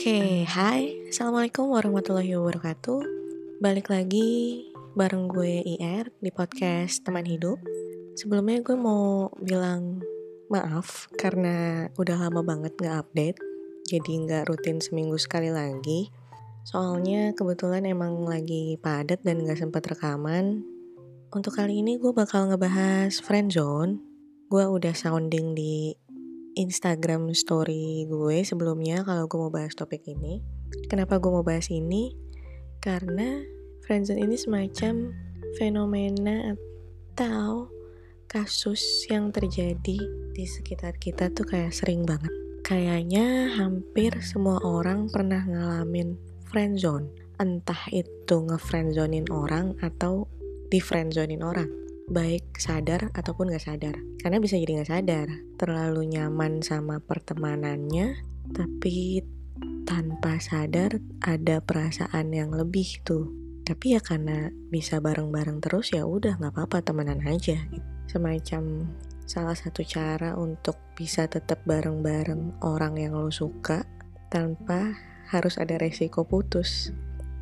Oke, hai. Assalamualaikum warahmatullahi wabarakatuh. Balik lagi bareng gue IR di podcast Teman Hidup. Sebelumnya gue mau bilang maaf karena udah lama banget gak update. Jadi gak rutin seminggu sekali lagi. Soalnya kebetulan emang lagi padat dan gak sempat rekaman. Untuk kali ini gue bakal ngebahas friendzone. Gue udah sounding di Instagram story gue sebelumnya kalau gue mau bahas topik ini. Kenapa gue mau bahas ini? Karena friendzone ini semacam fenomena atau kasus yang terjadi di sekitar kita tuh kayak sering banget. Kayaknya hampir semua orang pernah ngalamin friendzone. Entah itu ngefriendzonin orang atau di orang baik sadar ataupun gak sadar. Karena bisa jadi gak sadar, terlalu nyaman sama pertemanannya, tapi tanpa sadar ada perasaan yang lebih tuh. Tapi ya karena bisa bareng-bareng terus ya udah nggak apa-apa temenan aja. Semacam salah satu cara untuk bisa tetap bareng-bareng orang yang lo suka tanpa harus ada resiko putus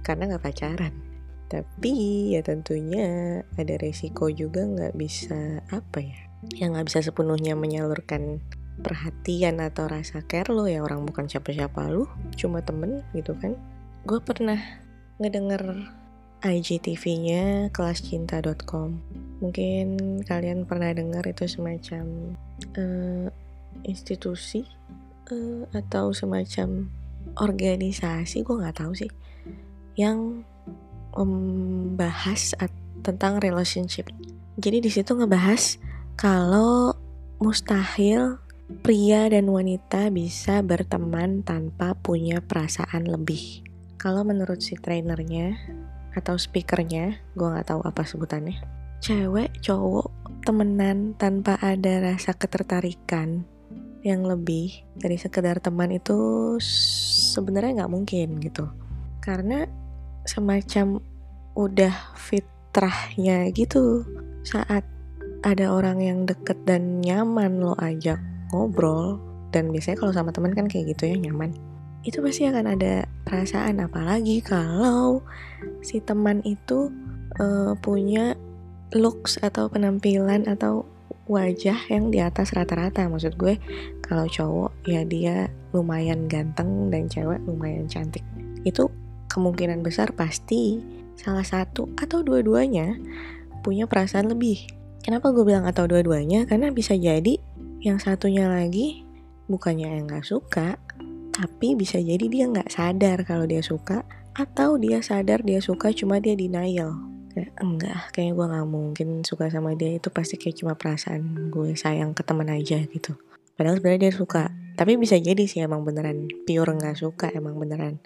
karena nggak pacaran. Tapi ya tentunya ada resiko juga nggak bisa apa ya, yang nggak bisa sepenuhnya menyalurkan perhatian atau rasa care lo ya orang bukan siapa-siapa lu, cuma temen gitu kan. Gue pernah ngedenger IGTV-nya kelascinta.com. Mungkin kalian pernah dengar itu semacam uh, institusi uh, atau semacam organisasi, gue nggak tahu sih, yang membahas tentang relationship. Jadi di situ ngebahas kalau mustahil pria dan wanita bisa berteman tanpa punya perasaan lebih. Kalau menurut si trainernya atau speakernya, gue nggak tahu apa sebutannya. Cewek, cowok, temenan tanpa ada rasa ketertarikan yang lebih dari sekedar teman itu sebenarnya nggak mungkin gitu. Karena semacam udah fitrahnya gitu. Saat ada orang yang deket dan nyaman lo ajak ngobrol dan biasanya kalau sama teman kan kayak gitu ya nyaman. Itu pasti akan ada perasaan apalagi kalau si teman itu uh, punya looks atau penampilan atau wajah yang di atas rata-rata. Maksud gue kalau cowok ya dia lumayan ganteng dan cewek lumayan cantik. Itu kemungkinan besar pasti salah satu atau dua-duanya punya perasaan lebih. Kenapa gue bilang atau dua-duanya? Karena bisa jadi yang satunya lagi bukannya yang gak suka, tapi bisa jadi dia gak sadar kalau dia suka, atau dia sadar dia suka cuma dia denial. Kayak enggak, kayaknya gue gak mungkin suka sama dia itu pasti kayak cuma perasaan gue sayang ke temen aja gitu. Padahal sebenarnya dia suka, tapi bisa jadi sih emang beneran pure gak suka, emang beneran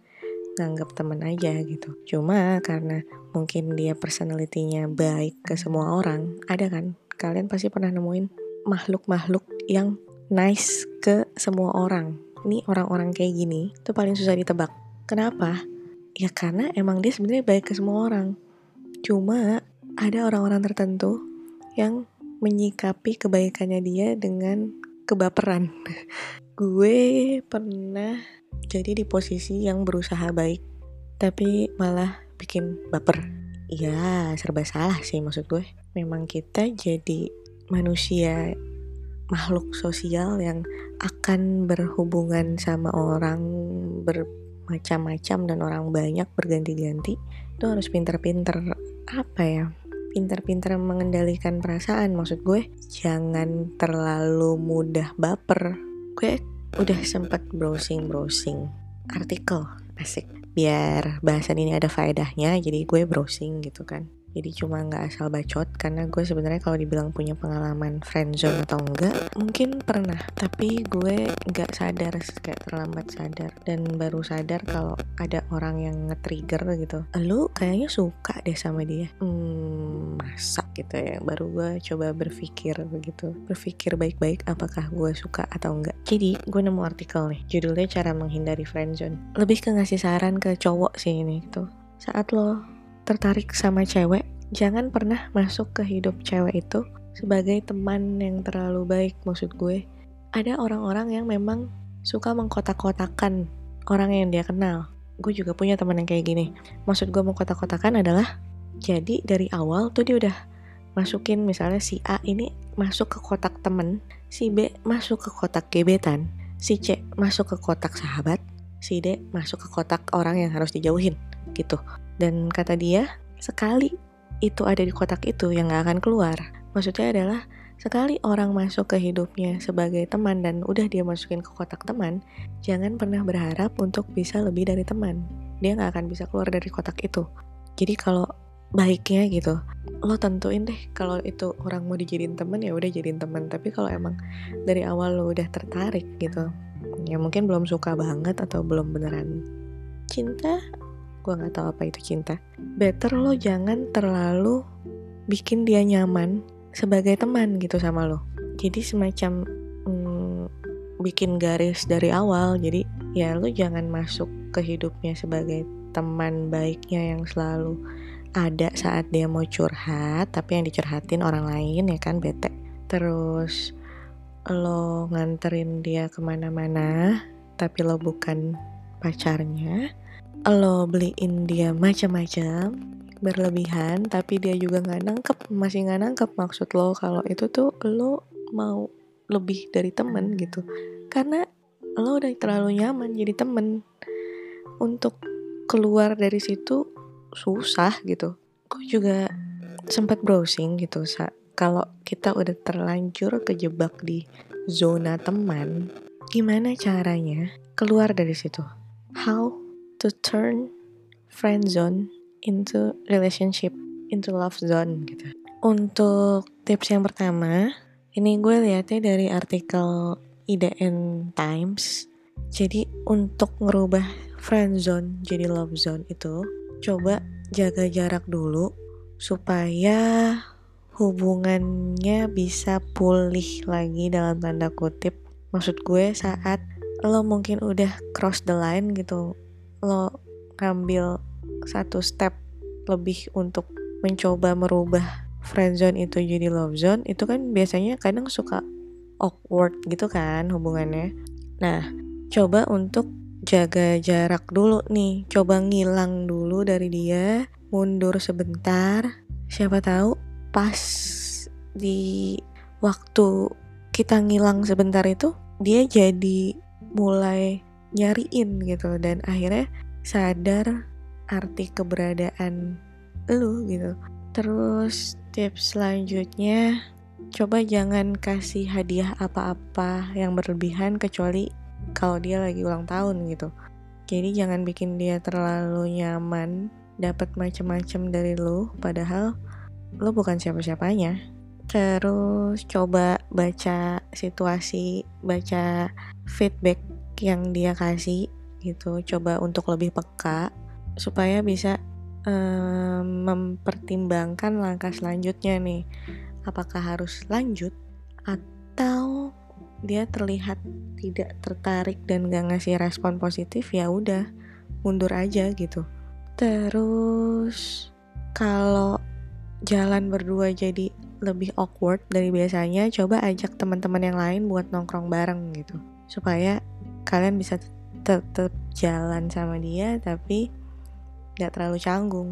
nganggap temen aja gitu. Cuma karena mungkin dia personalitinya baik ke semua orang, ada kan? Kalian pasti pernah nemuin makhluk-makhluk yang nice ke semua orang. Ini orang-orang kayak gini itu paling susah ditebak. Kenapa? Ya karena emang dia sebenarnya baik ke semua orang. Cuma ada orang-orang tertentu yang menyikapi kebaikannya dia dengan kebaperan. Gue pernah jadi di posisi yang berusaha baik tapi malah bikin baper. Ya serba salah sih maksud gue. Memang kita jadi manusia makhluk sosial yang akan berhubungan sama orang bermacam-macam dan orang banyak berganti-ganti itu harus pinter-pinter. Apa ya? Pinter-pinter mengendalikan perasaan maksud gue. Jangan terlalu mudah baper. Gue udah sempat browsing browsing artikel asik. Biar bahasan ini ada faedahnya jadi gue browsing gitu kan jadi cuma nggak asal bacot karena gue sebenarnya kalau dibilang punya pengalaman friendzone atau enggak mungkin pernah. Tapi gue nggak sadar kayak terlambat sadar. Dan baru sadar kalau ada orang yang nge-trigger gitu. Lu kayaknya suka deh sama dia. Hmm masa gitu ya. Baru gue coba berpikir begitu. Berpikir baik-baik apakah gue suka atau enggak. Jadi gue nemu artikel nih. Judulnya cara menghindari friendzone lebih ke ngasih saran ke cowok sih ini tuh saat lo tertarik sama cewek, jangan pernah masuk ke hidup cewek itu sebagai teman yang terlalu baik maksud gue. Ada orang-orang yang memang suka mengkotak-kotakan orang yang dia kenal. Gue juga punya teman yang kayak gini. Maksud gue mau kotak-kotakan adalah jadi dari awal tuh dia udah masukin misalnya si A ini masuk ke kotak temen, si B masuk ke kotak gebetan, si C masuk ke kotak sahabat, si D masuk ke kotak orang yang harus dijauhin gitu. Dan kata dia, sekali itu ada di kotak itu yang gak akan keluar. Maksudnya adalah sekali orang masuk ke hidupnya sebagai teman dan udah dia masukin ke kotak teman, jangan pernah berharap untuk bisa lebih dari teman. Dia nggak akan bisa keluar dari kotak itu. Jadi kalau baiknya gitu, lo tentuin deh kalau itu orang mau dijadiin teman ya udah jadiin teman. Tapi kalau emang dari awal lo udah tertarik gitu, ya mungkin belum suka banget atau belum beneran cinta, gue nggak tahu apa itu cinta. Better lo jangan terlalu bikin dia nyaman sebagai teman gitu sama lo. Jadi semacam hmm, bikin garis dari awal. Jadi ya lo jangan masuk ke hidupnya sebagai teman baiknya yang selalu ada saat dia mau curhat tapi yang dicurhatin orang lain ya kan bete. Terus lo nganterin dia ke mana-mana tapi lo bukan pacarnya lo beliin dia macam-macam berlebihan tapi dia juga nggak nangkep masih nggak nangkep maksud lo kalau itu tuh lo mau lebih dari temen gitu. Karena lo udah terlalu nyaman jadi temen. Untuk keluar dari situ susah gitu. Gue juga sempat browsing gitu sa. Kalau kita udah terlanjur kejebak di zona teman gimana caranya keluar dari situ? How to turn friend zone into relationship, into love zone gitu. Untuk tips yang pertama, ini gue lihatnya dari artikel IDN Times. Jadi untuk ngerubah friend zone jadi love zone itu, coba jaga jarak dulu supaya hubungannya bisa pulih lagi dalam tanda kutip. Maksud gue saat lo mungkin udah cross the line gitu, lo ngambil satu step lebih untuk mencoba merubah friendzone itu jadi love zone itu kan biasanya kadang suka awkward gitu kan hubungannya. Nah coba untuk jaga jarak dulu nih. Coba ngilang dulu dari dia mundur sebentar. Siapa tahu pas di waktu kita ngilang sebentar itu dia jadi mulai nyariin gitu dan akhirnya sadar arti keberadaan lu gitu. Terus tips selanjutnya coba jangan kasih hadiah apa-apa yang berlebihan kecuali kalau dia lagi ulang tahun gitu. Jadi jangan bikin dia terlalu nyaman dapat macam-macam dari lu padahal lu bukan siapa-siapanya. Terus coba baca situasi, baca feedback yang dia kasih gitu. Coba untuk lebih peka supaya bisa um, mempertimbangkan langkah selanjutnya nih. Apakah harus lanjut atau dia terlihat tidak tertarik dan gak ngasih respon positif ya udah mundur aja gitu. Terus kalau jalan berdua jadi lebih awkward dari biasanya coba ajak teman-teman yang lain buat nongkrong bareng gitu. Supaya kalian bisa tetap jalan sama dia tapi nggak terlalu canggung.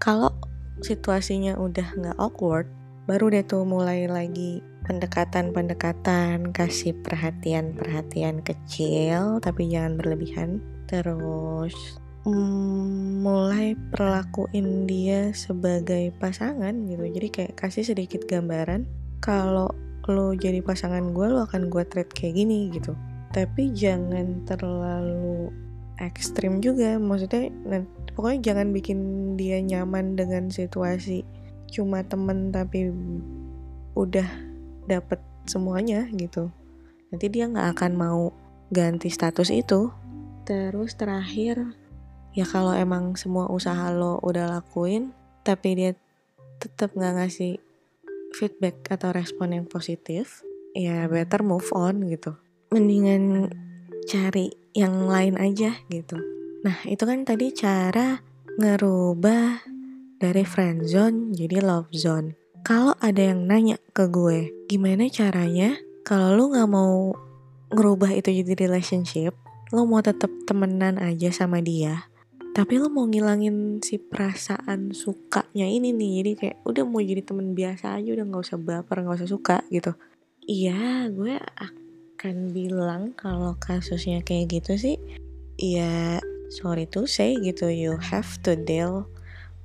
Kalau situasinya udah nggak awkward, baru deh tuh mulai lagi pendekatan-pendekatan, kasih perhatian-perhatian kecil tapi jangan berlebihan. Terus mm, mulai perlakuin dia sebagai pasangan gitu. Jadi kayak kasih sedikit gambaran kalau lo jadi pasangan gue lo akan gue treat kayak gini gitu. Tapi jangan terlalu ekstrim juga maksudnya pokoknya jangan bikin dia nyaman dengan situasi. Cuma temen tapi udah dapet semuanya gitu. Nanti dia nggak akan mau ganti status itu. Terus terakhir ya kalau emang semua usaha lo udah lakuin tapi dia tetap nggak ngasih feedback atau respon yang positif ya better move on gitu mendingan cari yang lain aja gitu. Nah, itu kan tadi cara ngerubah dari friend zone jadi love zone. Kalau ada yang nanya ke gue, gimana caranya kalau lu nggak mau ngerubah itu jadi relationship, lo mau tetap temenan aja sama dia tapi lo mau ngilangin si perasaan sukanya ini nih jadi kayak udah mau jadi temen biasa aja udah nggak usah baper nggak usah suka gitu iya gue akan bilang kalau kasusnya kayak gitu sih ya sorry to say gitu you have to deal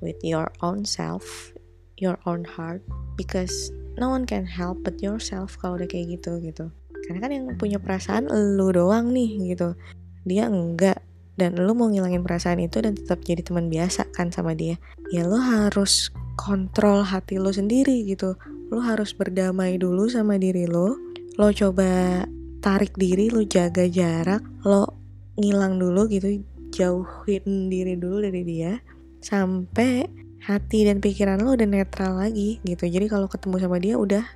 with your own self your own heart because no one can help but yourself kalau udah kayak gitu gitu. Karena kan yang punya perasaan lu doang nih gitu. Dia enggak dan lu mau ngilangin perasaan itu dan tetap jadi teman biasa kan sama dia ya lu harus kontrol hati lu sendiri gitu. Lu harus berdamai dulu sama diri lu. Lo coba tarik diri lu jaga jarak lo ngilang dulu gitu jauhin diri dulu dari dia sampai hati dan pikiran lo udah netral lagi gitu. Jadi kalau ketemu sama dia udah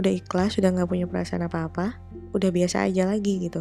udah ikhlas udah nggak punya perasaan apa-apa udah biasa aja lagi gitu.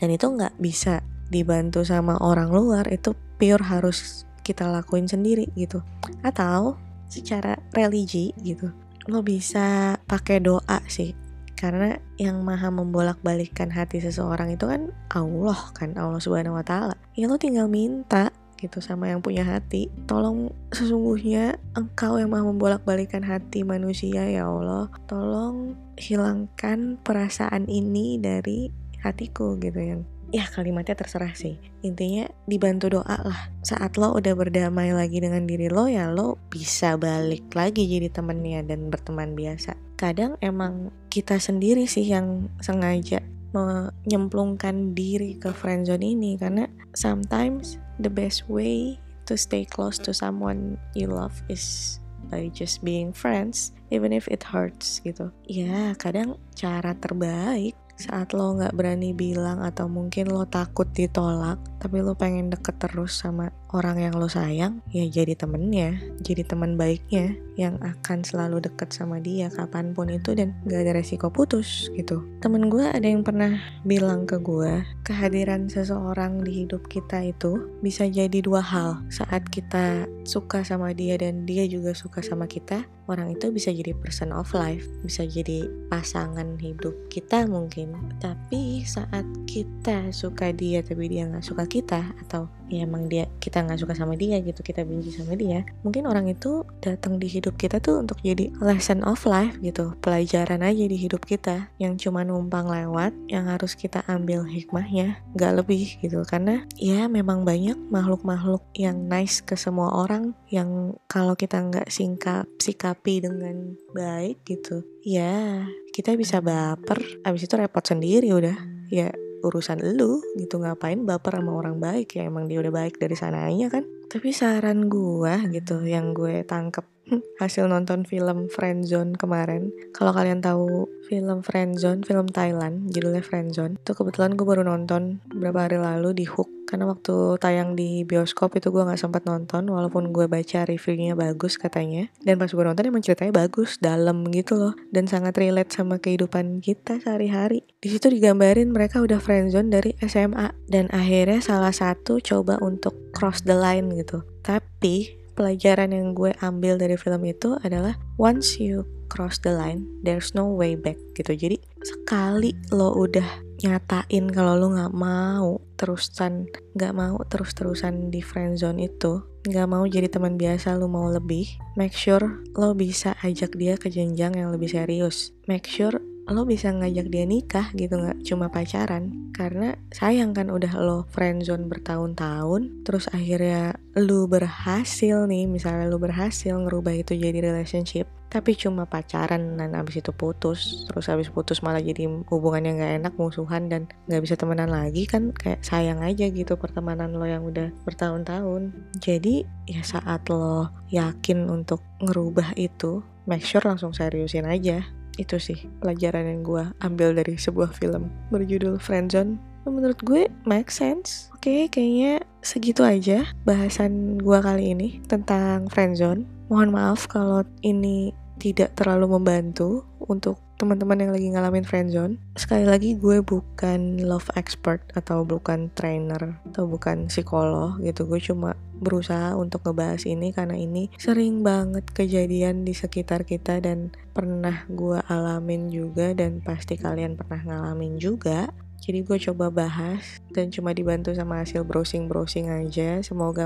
Dan itu nggak bisa dibantu sama orang luar itu pure harus kita lakuin sendiri gitu. Atau secara religi gitu lo bisa pakai doa sih karena yang maha membolak-balikkan hati seseorang itu kan Allah kan Allah subhanahu wa ta'ala. Ya lo tinggal minta gitu sama yang punya hati. Tolong sesungguhnya engkau yang maha membolak-balikan hati manusia ya Allah. Tolong hilangkan perasaan ini dari hatiku gitu yang ya kalimatnya terserah sih. Intinya dibantu doa lah. Saat lo udah berdamai lagi dengan diri lo ya lo bisa balik lagi jadi temennya dan berteman biasa kadang emang kita sendiri sih yang sengaja menyemplungkan diri ke friendzone ini karena sometimes the best way to stay close to someone you love is by just being friends even if it hurts gitu. Ya kadang cara terbaik saat lo nggak berani bilang atau mungkin lo takut ditolak tapi lo pengen deket terus sama orang yang lo sayang ya jadi temennya jadi teman baiknya yang akan selalu deket sama dia kapan pun itu dan gak ada resiko putus gitu. Temen gue ada yang pernah bilang ke gue kehadiran seseorang di hidup kita itu bisa jadi dua hal. Saat kita suka sama dia dan dia juga suka sama kita orang itu bisa jadi person of life bisa jadi pasangan hidup kita mungkin. Tapi saat kita suka dia tapi dia nggak suka kita atau ya emang dia kita nggak suka sama dia gitu kita benci sama dia. Mungkin orang itu datang di hidup kita tuh untuk jadi lesson of life gitu pelajaran aja di hidup kita. Yang cuma numpang lewat yang harus kita ambil hikmahnya nggak lebih gitu. Karena ya memang banyak makhluk-makhluk yang nice ke semua orang yang kalau kita nggak singkap sikapi dengan baik gitu ya kita bisa baper abis itu repot sendiri udah. Ya urusan lu gitu ngapain baper sama orang baik? Ya emang dia udah baik dari sananya kan. Tapi saran gua gitu yang gue tangkep hasil nonton film Friendzone kemarin. Kalau kalian tahu film Friendzone film Thailand judulnya Friendzone itu kebetulan gue baru nonton beberapa hari lalu di Hook. Karena waktu tayang di bioskop itu gue nggak sempat nonton walaupun gue baca reviewnya bagus katanya. Dan pas gue nonton emang ceritanya bagus dalam gitu loh. Dan sangat relate sama kehidupan kita sehari-hari. Di situ digambarin mereka udah friendzone dari SMA dan akhirnya salah satu coba untuk cross the line gitu. Tapi pelajaran yang gue ambil dari film itu adalah once you cross the line there's no way back gitu. Jadi sekali lo udah nyatain kalau lo nggak mau terusan nggak mau terus terusan di friend zone itu nggak mau jadi teman biasa lo mau lebih make sure lo bisa ajak dia ke jenjang yang lebih serius. Make sure lo bisa ngajak dia nikah gitu nggak cuma pacaran. Karena sayang kan udah lo friendzone bertahun-tahun terus akhirnya lo berhasil nih misalnya lo berhasil ngerubah itu jadi relationship tapi cuma pacaran dan abis itu putus terus abis putus malah jadi hubungan yang gak enak musuhan dan gak bisa temenan lagi kan kayak sayang aja gitu pertemanan lo yang udah bertahun-tahun. Jadi ya saat lo yakin untuk ngerubah itu make sure langsung seriusin aja itu sih pelajaran yang gue ambil dari sebuah film berjudul Friendzone menurut gue make sense oke kayaknya segitu aja bahasan gue kali ini tentang friendzone Mohon maaf kalau ini tidak terlalu membantu untuk teman-teman yang lagi ngalamin friendzone. Sekali lagi gue bukan love expert atau bukan trainer atau bukan psikolog gitu. Gue cuma berusaha untuk ngebahas ini karena ini sering banget kejadian di sekitar kita dan pernah gue alamin juga dan pasti kalian pernah ngalamin juga. jadi gue coba bahas dan cuma dibantu sama hasil browsing-browsing aja. Semoga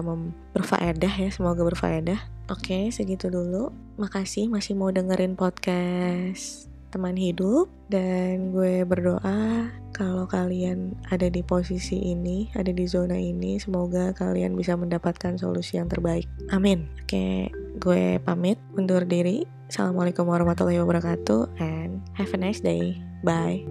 berfaedah ya, semoga berfaedah. Oke, segitu dulu. Makasih masih mau dengerin podcast teman hidup dan gue berdoa kalau kalian ada di posisi ini, ada di zona ini, semoga kalian bisa mendapatkan solusi yang terbaik. Amin. Oke, gue pamit undur diri. Assalamualaikum warahmatullahi wabarakatuh and have a nice day. Bye.